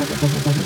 私。